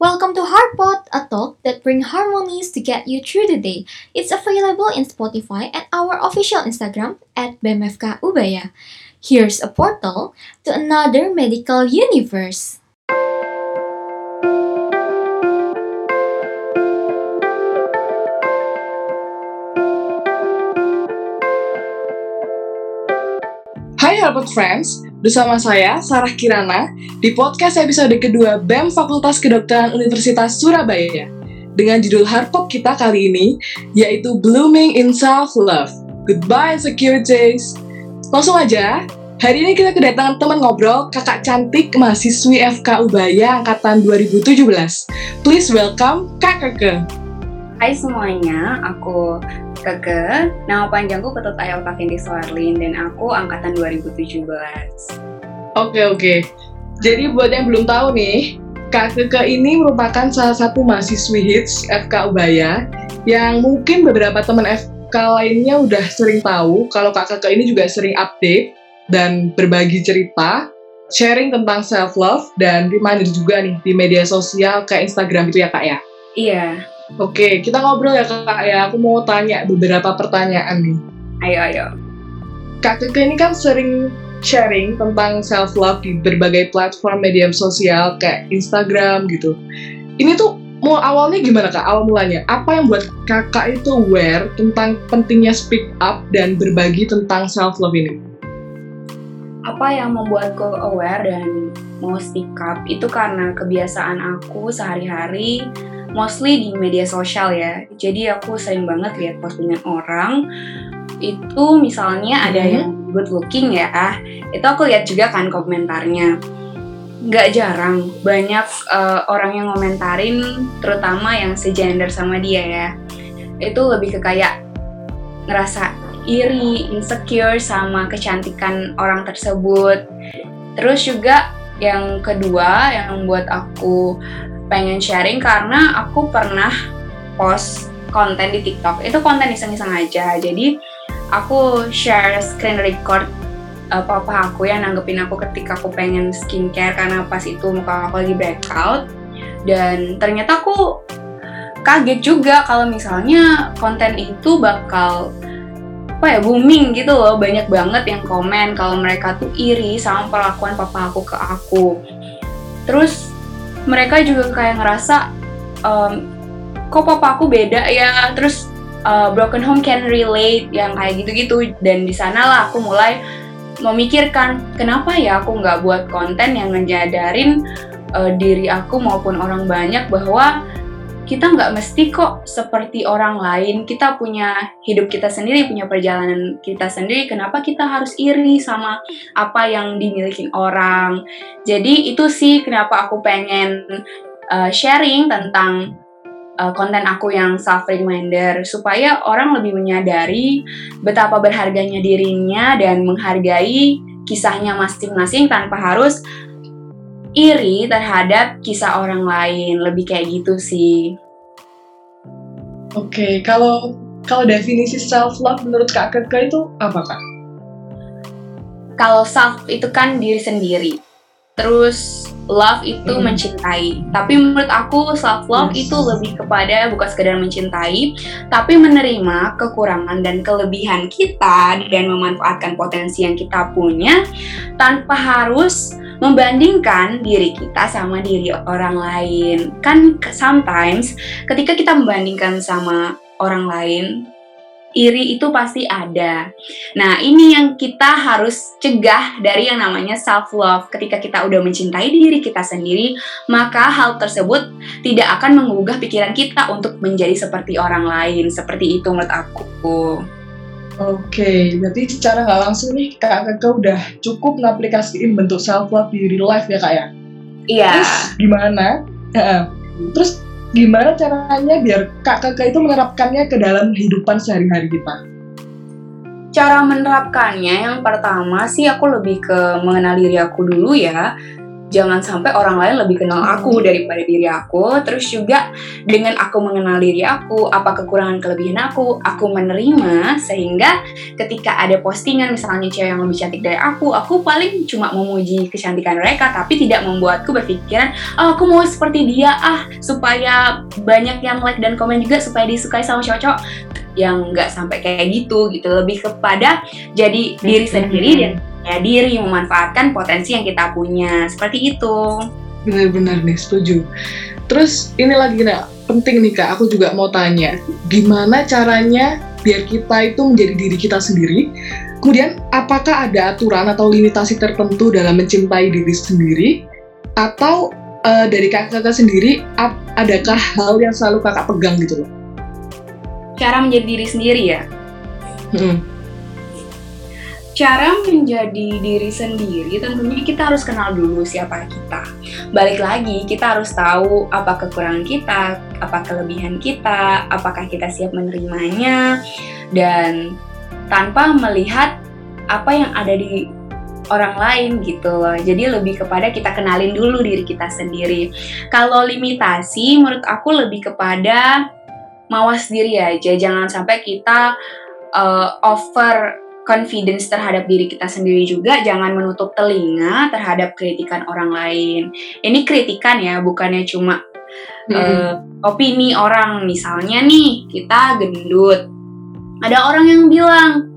Welcome to Heartpot, a talk that brings harmonies to get you through the day. It's available in Spotify and our official Instagram at BMFK Ubaya. Here's a portal to another medical universe. Hi, Harvard Friends, bersama saya Sarah Kirana di podcast episode kedua BEM Fakultas Kedokteran Universitas Surabaya dengan judul Harpop kita kali ini yaitu Blooming in Self-Love. Goodbye insecurities. Langsung aja, hari ini kita kedatangan teman ngobrol kakak cantik mahasiswi FK Ubaya angkatan 2017. Please welcome Kak Keke. Hai semuanya, aku Keke, nama panjangku Ketut Ayel Kavindi Soarlin dan aku angkatan 2017. Oke oke. Jadi buat yang belum tahu nih, Kak Keke ini merupakan salah satu mahasiswi hits FK Ubaya yang mungkin beberapa teman FK lainnya udah sering tahu kalau Kak Keke ini juga sering update dan berbagi cerita, sharing tentang self love dan reminder juga nih di media sosial kayak Instagram itu ya Kak ya. Iya, Oke, kita ngobrol ya Kak ya. Aku mau tanya beberapa pertanyaan nih. ayo ayo. Kak Keke ini kan sering sharing tentang self love di berbagai platform media sosial kayak Instagram gitu. Ini tuh mau awalnya gimana kak? Awal mulanya apa yang buat kakak itu aware tentang pentingnya speak up dan berbagi tentang self love ini? Apa yang membuatku aware dan mau speak up itu karena kebiasaan aku sehari-hari mostly di media sosial ya. Jadi aku sering banget lihat postingan orang itu misalnya ada Mhm. yang good looking ya, itu aku lihat juga kan komentarnya. Nggak jarang banyak eh, orang yang ngomentarin, terutama yang segender sama dia ya. Itu lebih ke kayak ngerasa iri, insecure sama kecantikan orang tersebut. Terus juga yang kedua yang membuat aku pengen sharing karena aku pernah post konten di TikTok. Itu konten iseng-iseng aja. Jadi aku share screen record uh, papa aku yang nanggepin aku ketika aku pengen skincare karena pas itu muka aku lagi breakout dan ternyata aku kaget juga kalau misalnya konten itu bakal apa ya booming gitu loh banyak banget yang komen kalau mereka tuh iri sama perlakuan papa aku ke aku terus mereka juga kayak ngerasa ehm, kok papa aku beda ya? Terus uh, broken home can relate yang kayak gitu-gitu. Dan di sanalah aku mulai memikirkan kenapa ya aku nggak buat konten yang ngejadarin uh, diri aku maupun orang banyak bahwa kita nggak mesti kok seperti orang lain. Kita punya hidup kita sendiri, punya perjalanan kita sendiri. Kenapa kita harus iri sama apa yang dimiliki orang? Jadi itu sih kenapa aku pengen uh, sharing tentang uh, konten aku yang self reminder supaya orang lebih menyadari betapa berharganya dirinya dan menghargai kisahnya masing-masing tanpa harus iri terhadap kisah orang lain lebih kayak gitu sih Oke, kalau kalau definisi self love menurut kak Keke itu apa kak? kalau self itu kan diri sendiri terus love itu Hmm. mencintai tapi menurut aku self love Yes. itu lebih kepada bukan sekedar mencintai tapi menerima kekurangan dan kelebihan kita dan memanfaatkan potensi yang kita punya tanpa harus membandingkan diri kita sama diri orang lain kan sometimes ketika kita membandingkan sama orang lain iri itu pasti ada Nah, ini yang kita harus cegah dari yang namanya self love. Ketika kita udah mencintai diri kita sendiri, maka hal tersebut tidak akan menggugah pikiran kita untuk menjadi seperti orang lain. Seperti itu menurut aku. Oke, berarti secara nggak langsung nih kak Keke udah cukup ngaplikasiin bentuk self love di real life ya kak ya? Iya. Terus gimana? Terus gimana caranya biar kak Keke itu menerapkannya ke dalam kehidupan sehari-hari kita? Cara menerapkannya yang pertama sih aku lebih ke mengenal diri aku dulu ya. Jangan sampai orang lain lebih kenal aku daripada diri aku. Terus juga dengan aku mengenal diri aku apa kekurangan kelebihan aku aku menerima sehingga ketika ada postingan misalnya cewek yang lebih cantik dari aku aku paling cuma memuji kecantikan mereka tapi tidak membuatku berpikiran oh, aku mau seperti dia ah supaya banyak yang like dan komen juga supaya disukai sama cowok-cowok. Yang nggak sampai kayak gitu gitu. Lebih kepada jadi diri sendiri dan ya diri memanfaatkan potensi yang kita punya seperti itu Benar-benar nih, setuju. Terus ini lagi nah, penting nih kak, aku juga mau tanya, gimana caranya biar kita itu menjadi diri kita sendiri? Kemudian apakah ada aturan atau limitasi tertentu dalam mencintai diri sendiri? Atau eh, dari kakak-kakak sendiri, ap- adakah hal yang selalu kakak pegang gitu loh? cara menjadi diri sendiri ya Hmm. Cara menjadi diri sendiri tentunya kita harus kenal dulu siapa kita. Balik lagi, kita harus tahu apa kekurangan kita, apa kelebihan kita, apakah kita siap menerimanya, dan tanpa melihat apa yang ada di orang lain gitu loh. Jadi lebih kepada kita kenalin dulu diri kita sendiri. Kalau limitasi menurut aku lebih kepada mawas diri aja. Jangan sampai kita uh, over confidence terhadap diri kita sendiri juga jangan menutup telinga terhadap kritikan orang lain. Ini kritikan ya, bukannya cuma Hmm. eh, opini orang. Misalnya nih, kita gendut. Ada orang yang bilang,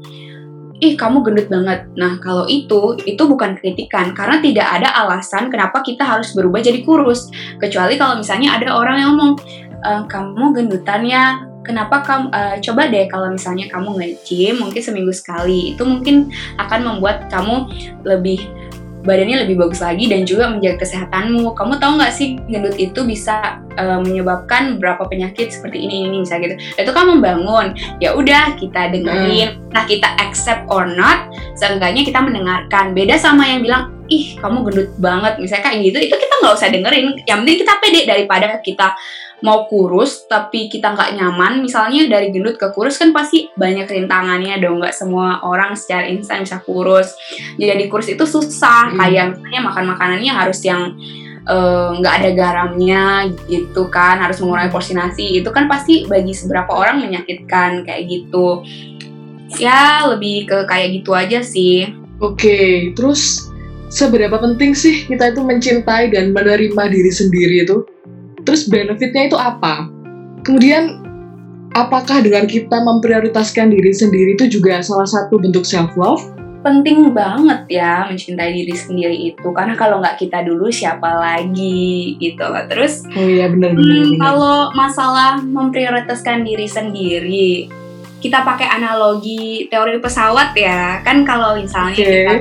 "Ih, kamu gendut banget." Nah, kalau itu itu bukan kritikan karena tidak ada alasan kenapa kita harus berubah jadi kurus. Kecuali kalau misalnya ada orang yang ngomong, "Eh, "Kamu gendutan ya, kenapa kamu eh, coba deh kalau misalnya kamu nge-gym mungkin seminggu sekali itu mungkin akan membuat kamu lebih badannya lebih bagus lagi dan juga menjaga kesehatanmu. Kamu tahu nggak sih gendut itu bisa eh, menyebabkan beberapa penyakit seperti ini ini misalnya gitu. Itu kan membangun. Ya udah kita dengerin. Nah kita accept or not seenggaknya kita mendengarkan. Beda sama yang bilang ih kamu gendut banget. Misalnya kayak gitu itu kita nggak usah dengerin. Yang penting kita pede daripada kita mau kurus tapi kita nggak nyaman misalnya dari gendut ke kurus kan pasti banyak rintangannya dong nggak semua orang secara instan bisa kurus jadi kurus itu susah Hmm. kayak misalnya makan makanannya harus yang eh, nggak ada garamnya gitu kan harus mengurangi porsi nasi itu kan pasti bagi beberapa orang menyakitkan kayak gitu ya lebih ke kayak gitu aja sih Oke, terus seberapa penting sih kita itu mencintai dan menerima diri sendiri itu? Terus benefitnya itu apa? Kemudian, apakah dengan kita memprioritaskan diri sendiri itu juga salah satu bentuk self-love? penting banget ya mencintai diri sendiri itu karena kalau nggak kita dulu siapa lagi gitu loh terus Oh iya, benar-benar. Hmm, kalau masalah memprioritaskan diri sendiri, kita pakai analogi teori pesawat ya. Kan kalau misalnya Oke. kita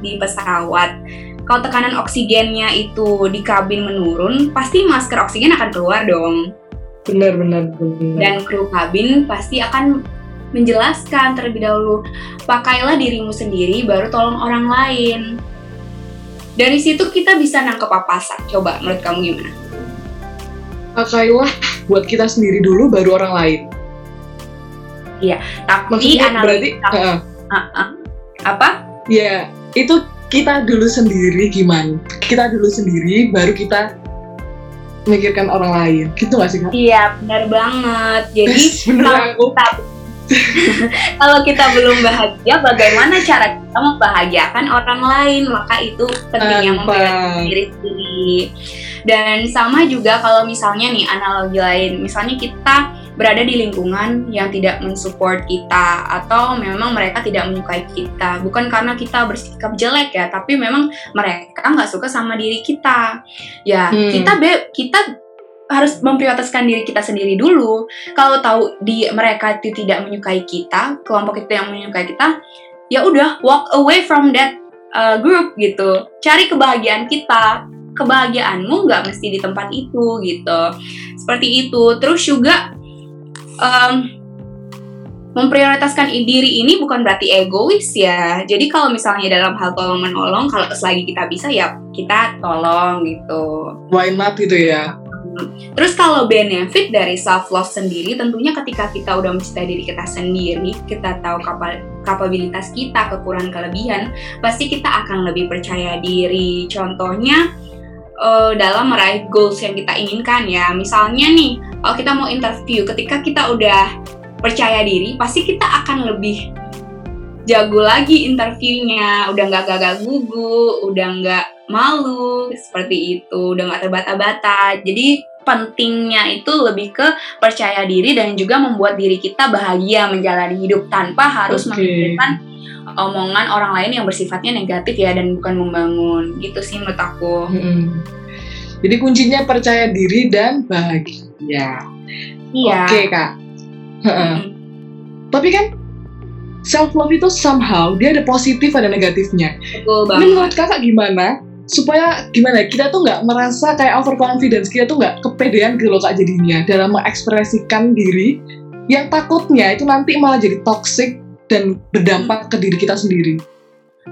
di pesawat, kalau tekanan oksigennya itu di kabin menurun, pasti masker oksigen akan keluar dong. Benar-benar. benar. Dan kru kabin pasti akan menjelaskan terlebih dahulu, pakailah dirimu sendiri, baru tolong orang lain. Dari situ kita bisa nangkep papasan. Coba menurut kamu gimana? Pakailah buat kita sendiri dulu, baru orang lain. Tapi Maksudnya analogi berarti, heeh. Ah, ah. apa? ya itu kita dulu sendiri gimana? Kita dulu sendiri, baru kita memikirkan orang lain. Gitu gak sih, Kak? Iya, benar banget. Jadi bener kalau aku. kita kalau kita belum bahagia, bagaimana cara kita membahagiakan orang lain? Maka itu pentingnya memprioritaskan diri sendiri. Dan sama juga kalau misalnya nih analogi lain, misalnya kita berada di lingkungan yang tidak mensupport kita atau memang mereka tidak menyukai kita bukan karena kita bersikap jelek ya tapi memang mereka nggak suka sama diri kita ya Hmm. kita be kita harus memprioritaskan diri kita sendiri dulu. Kalau tahu di mereka itu tidak menyukai kita kelompok itu yang menyukai kita ya udah walk away from that uh, group gitu. Cari kebahagiaan kita. Kebahagiaanmu nggak mesti di tempat itu gitu. Seperti itu. Terus juga em, memprioritaskan diri ini bukan berarti egois ya. Jadi kalau misalnya dalam hal tolong menolong kalau selagi kita bisa ya kita tolong gitu. Why not gitu ya? Terus kalau benefit dari self love sendiri, tentunya ketika kita udah mencintai diri kita sendiri, kita tahu kapal kapabilitas kita, kekurangan kelebihan, pasti kita akan lebih percaya diri. Contohnya uh, dalam meraih goals yang kita inginkan ya. Misalnya nih, kalau kita mau interview, ketika kita udah percaya diri, pasti kita akan lebih jago lagi interviewnya, udah nggak gagal gugu, udah nggak malu seperti itu, udah nggak terbata-bata. Jadi pentingnya itu lebih ke percaya diri dan juga membuat diri kita bahagia menjalani hidup tanpa harus Oke. memikirkan omongan orang lain yang bersifatnya negatif ya dan bukan membangun gitu sih menurut aku. Mm-mm. Jadi kuncinya percaya diri dan bahagia. Iya. Oke kak. Heeh. Mm-mm. Tapi kan self love itu somehow dia ada positif ada negatifnya. Betul Ini banget. menurut kakak gimana? Supaya gimana ya, kita tuh nggak merasa kayak overconfidence kita tuh nggak kepedean gitu loh kak jadinya. Dalam mengekspresikan diri yang takutnya itu nanti malah jadi toxic dan berdampak ke diri kita sendiri.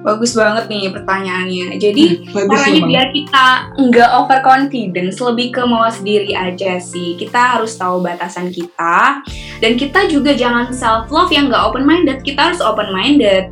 Bagus banget nih pertanyaannya. Jadi Bagus caranya biar kita nggak overconfidence lebih ke mawas diri aja sih. Kita harus tahu batasan kita. Dan kita juga jangan self love yang nggak open minded kita harus open minded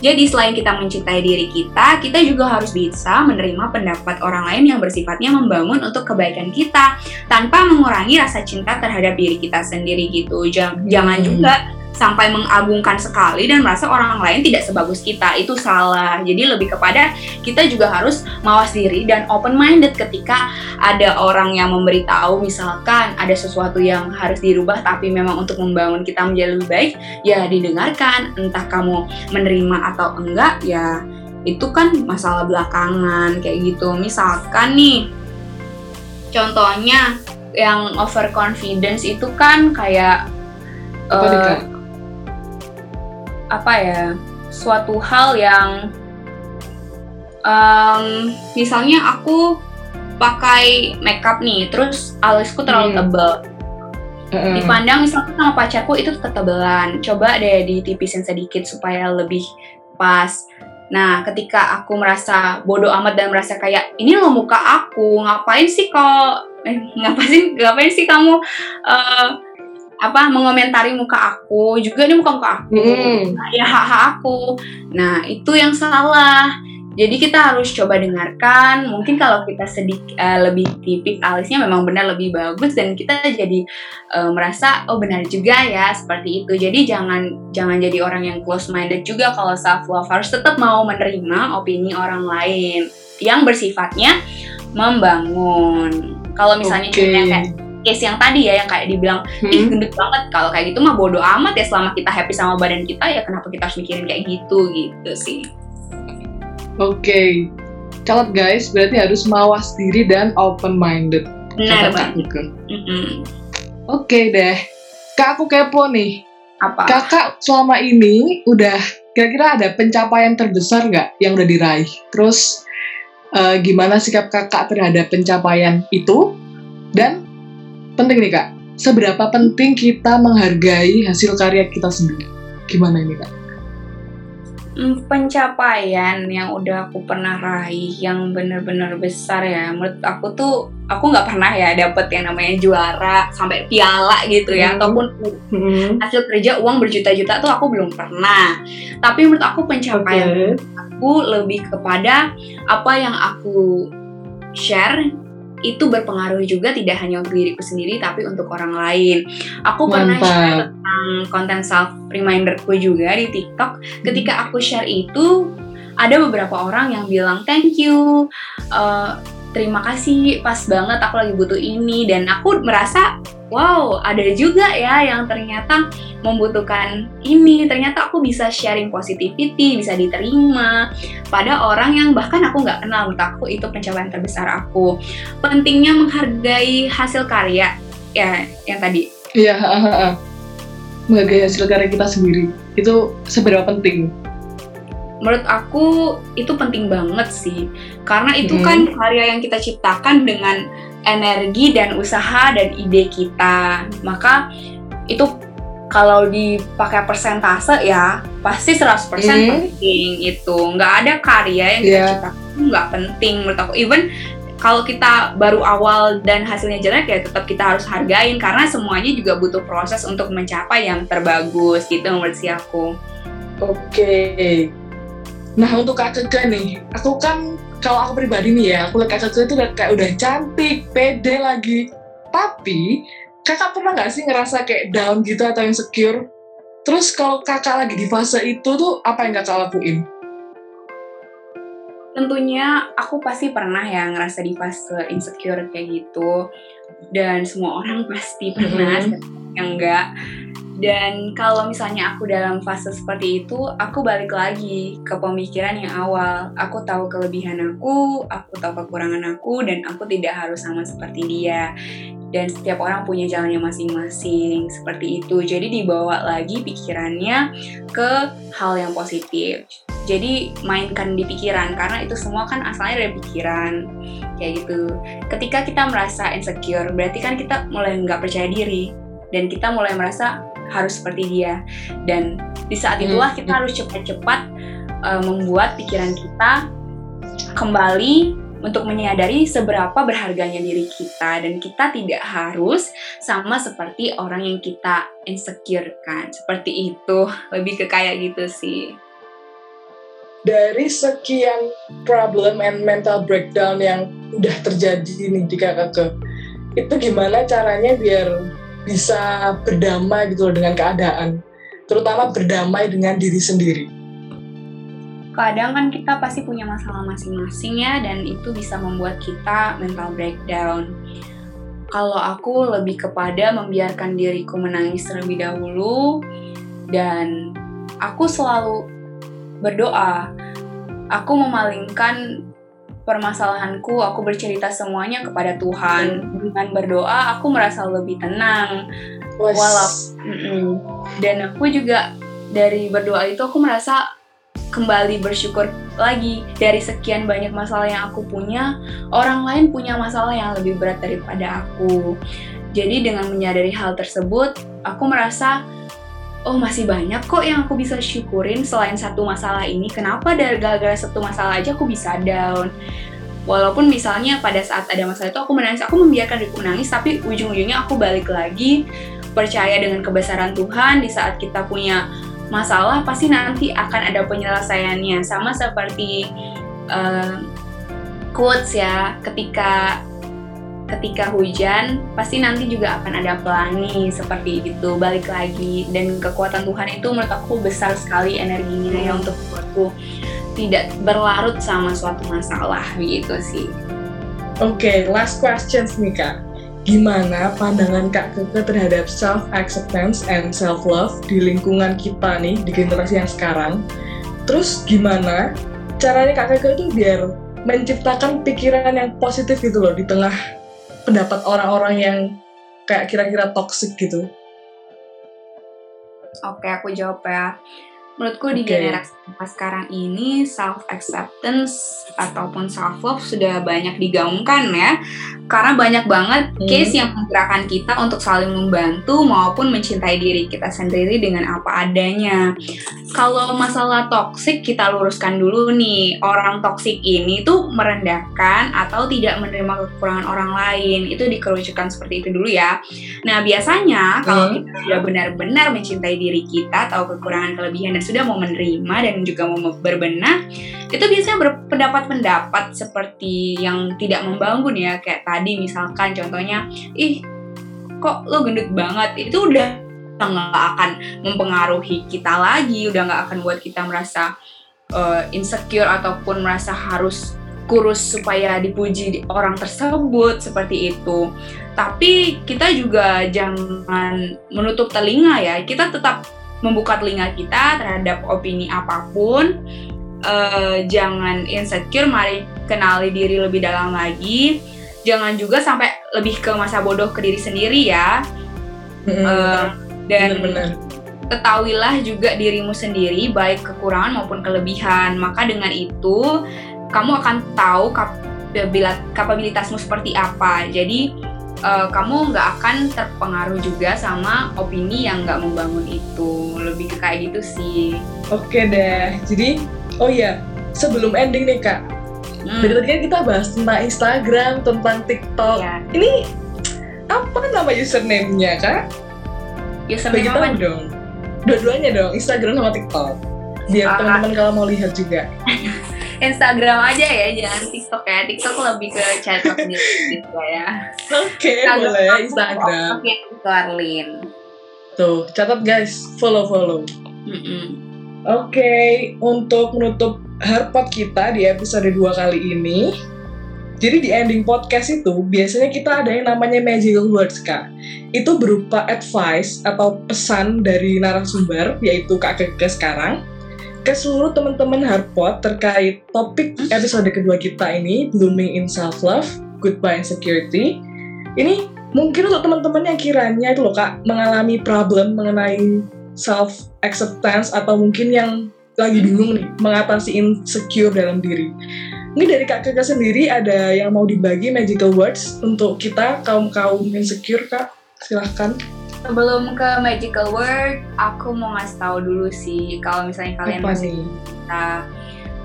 jadi selain kita mencintai diri kita kita juga harus bisa menerima pendapat orang lain yang bersifatnya membangun untuk kebaikan kita tanpa mengurangi rasa cinta terhadap diri kita sendiri gitu jangan Hmm. juga sampai mengagungkan sekali dan merasa orang lain tidak sebagus kita. Itu salah. Jadi lebih kepada kita juga harus mawas diri dan open minded ketika ada orang yang memberitahu misalkan ada sesuatu yang harus dirubah tapi memang untuk membangun kita menjadi lebih baik ya didengarkan. Entah kamu menerima atau enggak ya itu kan masalah belakangan kayak gitu. Misalkan nih contohnya yang overconfidence itu kan kayak Apa? Apa ya suatu hal yang em, misalnya aku pakai makeup nih terus alisku terlalu Hmm. tebal Heeh. dipandang misalnya sama pacarku itu ketebalan coba deh ditipisin sedikit supaya lebih pas nah ketika aku merasa bodoh amat dan merasa kayak ini lo muka aku ngapain sih kok eh, ngapain sih ngapain sih kamu eh, apa mengomentari muka aku juga ini muka muka aku Hmm. ya hak hak aku. Nah itu yang salah. Jadi kita harus coba dengarkan. Mungkin kalau kita sedikit lebih tipis alisnya memang benar lebih bagus dan kita jadi eh, merasa oh benar juga ya seperti itu. Jadi jangan jangan jadi orang yang close minded juga kalau self love harus tetap mau menerima opini orang lain yang bersifatnya membangun. Kalau misalnya contohnya kayak case yang tadi ya yang kayak dibilang ih Hmm. gendut banget kalau kayak gitu mah bodoh amat ya selama kita happy sama badan kita ya kenapa kita harus mikirin kayak gitu gitu sih Oke. Catat guys, berarti harus mawas diri dan open minded. benar banget juga. Mm-mm. Oke deh. Kak aku kepo nih. apa Kakak selama ini udah kira-kira ada pencapaian terbesar nggak yang udah diraih? Terus eh, gimana sikap kakak terhadap pencapaian itu? Dan penting nih kak, seberapa penting kita menghargai hasil karya kita sendiri? Gimana ini kak? Hmm, pencapaian yang udah aku pernah raih yang bener-bener besar ya menurut aku tuh aku nggak pernah ya dapet yang namanya juara sampai piala gitu ya Hmm. ataupun hasil kerja uang berjuta-juta tuh aku belum pernah tapi menurut aku pencapaian aku lebih kepada apa yang aku share itu berpengaruh juga tidak hanya untuk diriku sendiri tapi untuk orang lain. Aku pernah Mantap. share tentang konten self reminderku juga di TikTok. Ketika aku share itu ada beberapa orang yang bilang thank you, eh, terima kasih, pas banget aku lagi butuh ini. Dan aku merasa wow ada juga ya yang ternyata membutuhkan ini. Ternyata aku bisa sharing positivity bisa diterima. Pada orang yang bahkan aku nggak kenal menurut aku itu pencapaian terbesar aku. Pentingnya menghargai hasil karya ya yang tadi. Iya, ha, ha, ha. menghargai hasil karya kita sendiri. Itu seberapa penting? Menurut aku itu penting banget sih karena itu Hmm. kan karya yang kita ciptakan dengan energi dan usaha dan ide kita maka itu kalau dipakai persentase ya pasti 100% Hmm. penting itu nggak ada karya yang kita Iya. ciptakan nggak penting menurut aku even kalau kita baru awal dan hasilnya jelek ya tetap kita harus hargain karena semuanya juga butuh proses untuk mencapai yang terbagus gitu menurut si aku. Oke. Nah untuk Kak Keke nih, aku kan kalau aku pribadi nih ya, aku lihat Kak Keke itu kayak udah cantik, pede lagi. Tapi kakak pernah nggak sih ngerasa kayak down gitu atau insecure? Terus kalau kakak lagi di fase itu tuh apa yang kakak lakuin? tentunya aku pasti pernah ya ngerasa di fase insecure kayak gitu dan semua orang pasti pernah mm -hmm. Yang enggak. Dan kalau misalnya aku dalam fase seperti itu aku balik lagi ke pemikiran yang awal. Aku tahu kelebihan aku aku tahu kekurangan aku dan aku tidak harus sama seperti dia. Dan setiap orang punya jalannya masing-masing seperti itu. Jadi dibawa lagi pikirannya ke hal yang positif. Jadi mainkan di pikiran karena itu semua kan asalnya dari pikiran. Kayak gitu. Ketika kita merasa insecure, berarti kan kita mulai nggak percaya diri dan kita mulai merasa harus seperti dia. Dan di saat hmm. itulah kita harus cepat-cepat uh, membuat pikiran kita kembali untuk menyadari seberapa berharganya diri kita dan kita tidak harus sama seperti orang yang kita insecure kan seperti itu lebih ke kayak gitu sih dari sekian problem and mental breakdown yang udah terjadi nih di kakak itu gimana caranya biar bisa berdamai gitu loh dengan keadaan. Terutama berdamai dengan diri sendiri. Kadang kan kita pasti punya masalah masing-masing ya dan itu bisa membuat kita mental breakdown. Kalau aku lebih kepada membiarkan diriku menangis terlebih dahulu dan aku selalu berdoa. Aku memalingkan permasalahanku, aku bercerita semuanya kepada Tuhan. Dengan berdoa, aku merasa lebih tenang. Walaupun dan aku juga dari berdoa itu aku merasa kembali bersyukur lagi dari sekian banyak masalah yang aku punya, orang lain punya masalah yang lebih berat daripada aku. Jadi dengan menyadari hal tersebut, aku merasa oh masih banyak kok yang aku bisa syukurin selain satu masalah ini. Kenapa dari gara-gara satu masalah aja aku bisa down? Walaupun misalnya pada saat ada masalah itu aku menangis, aku membiarkan diriku menangis, tapi ujung-ujungnya aku balik lagi percaya dengan kebesaran Tuhan di saat kita punya masalah pasti nanti akan ada penyelesaiannya sama seperti uh, quotes ya ketika ketika hujan pasti nanti juga akan ada pelangi seperti itu balik lagi dan kekuatan Tuhan itu menurut aku besar sekali energinya ya untuk aku tidak berlarut sama suatu masalah gitu sih. Oke, okay, last questions nih kak. Gimana pandangan kak Keke terhadap self acceptance and self love di lingkungan kita nih di generasi yang sekarang? Terus gimana caranya kak Keke itu biar menciptakan pikiran yang positif gitu loh di tengah pendapat orang-orang yang kayak kira-kira toxic gitu? Oke, aku jawab ya menurutku di okay. generasi sekarang ini self acceptance ataupun self love sudah banyak digaungkan ya karena banyak banget hmm. case yang menggerakkan kita untuk saling membantu maupun mencintai diri kita sendiri dengan apa adanya kalau masalah toxic kita luruskan dulu nih orang toxic ini tuh merendahkan atau tidak menerima kekurangan orang lain itu dikerucutkan seperti itu dulu ya nah biasanya kalau hmm. kita sudah benar-benar mencintai diri kita tahu kekurangan kelebihan dan sudah mau menerima dan juga mau berbenah itu biasanya berpendapat-pendapat seperti yang tidak membangun ya kayak tadi misalkan contohnya ih kok lo gendut banget itu udah nggak akan mempengaruhi kita lagi udah nggak akan buat kita merasa uh, insecure ataupun merasa harus kurus supaya dipuji orang tersebut seperti itu. Tapi kita juga jangan menutup telinga ya. Kita tetap membuka telinga kita terhadap opini apa pun. Uh, jangan insecure, mari kenali diri lebih dalam lagi. Jangan juga sampai lebih ke masa bodoh ke diri sendiri ya. Mm-hmm. Uh, dan Bener-bener. ketahuilah juga dirimu sendiri baik kekurangan maupun kelebihan. Maka dengan itu kamu akan tahu kapabilitasmu seperti apa. Jadi uh, kamu nggak akan terpengaruh juga sama opini yang nggak membangun itu lebih ke kayak gitu sih oke deh jadi oh iya sebelum ending nih kak Hmm. Dari tadi kan kita bahas tentang Instagram, tentang TikTok. Iya. Ini apa nama username-nya kak? Username apa? dong. Dua-duanya dong, Instagram sama TikTok. Biar Ah. teman-teman kalau mau lihat juga. Instagram aja ya, jangan TikTok ya. TikTok lebih ke chat gitu ya. Oke, boleh ya Instagram. Oke, Arlin. Tuh, catat guys, follow-follow. Mm-mm. Oke, untuk menutup Harpot kita di episode 2 kali ini, jadi di ending podcast itu biasanya kita ada yang namanya magical words kak. Itu berupa advice atau pesan dari narasumber yaitu kak Keke sekarang ke seluruh teman-teman Harpot terkait topik episode kedua kita ini blooming in self love, goodbye insecurity. Ini mungkin untuk teman-teman yang kiranya itu loh kak mengalami problem mengenai self acceptance atau mungkin yang lagi bingung nih mengatasi insecure dalam diri. Ini dari Kak Keke sendiri ada yang mau dibagi magical words untuk kita kaum-kaum insecure Kak? Silahkan. Sebelum ke magical word, aku mau ngasih tahu dulu sih kalau misalnya kalian Apa masih kita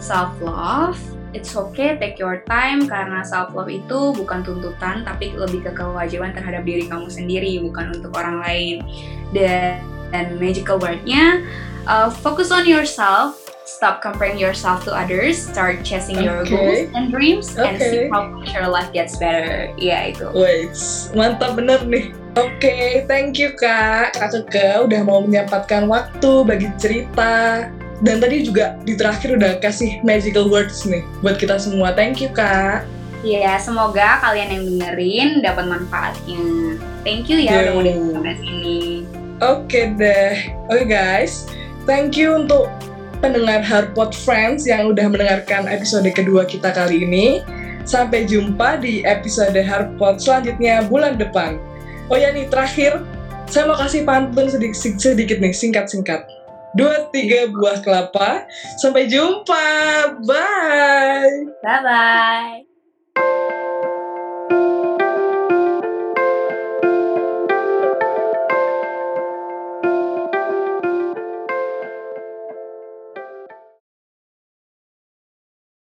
self love, it's okay take your time karena self love itu bukan tuntutan tapi lebih ke kewajiban terhadap diri kamu sendiri bukan untuk orang lain. Dan, dan magical wordnya uh, focus on yourself. Stop comparing yourself to others. Start chasing your Okay. goals and dreams, and see Okay. how your life gets better. Iya itu. Wait, mantap bener nih. Oke, thank you Kak. Kak Keke udah mau menyempatkan waktu bagi cerita. Dan tadi juga di terakhir udah kasih magical words nih buat kita semua. Thank you Kak. Iya, semoga kalian yang dengerin dapat manfaatnya. Thank you ya udah mau dengerin sampai sini. Oke deh. Oke guys, thank you untuk pendengar Harpot Friends yang udah mendengarkan episode kedua kita kali ini. Sampai jumpa di episode Harpot selanjutnya bulan depan. Oh ya nih, terakhir, saya mau kasih pantun sedikit, sedikit nih, singkat-singkat. Dua, tiga buah kelapa. Sampai jumpa. Bye. Bye bye.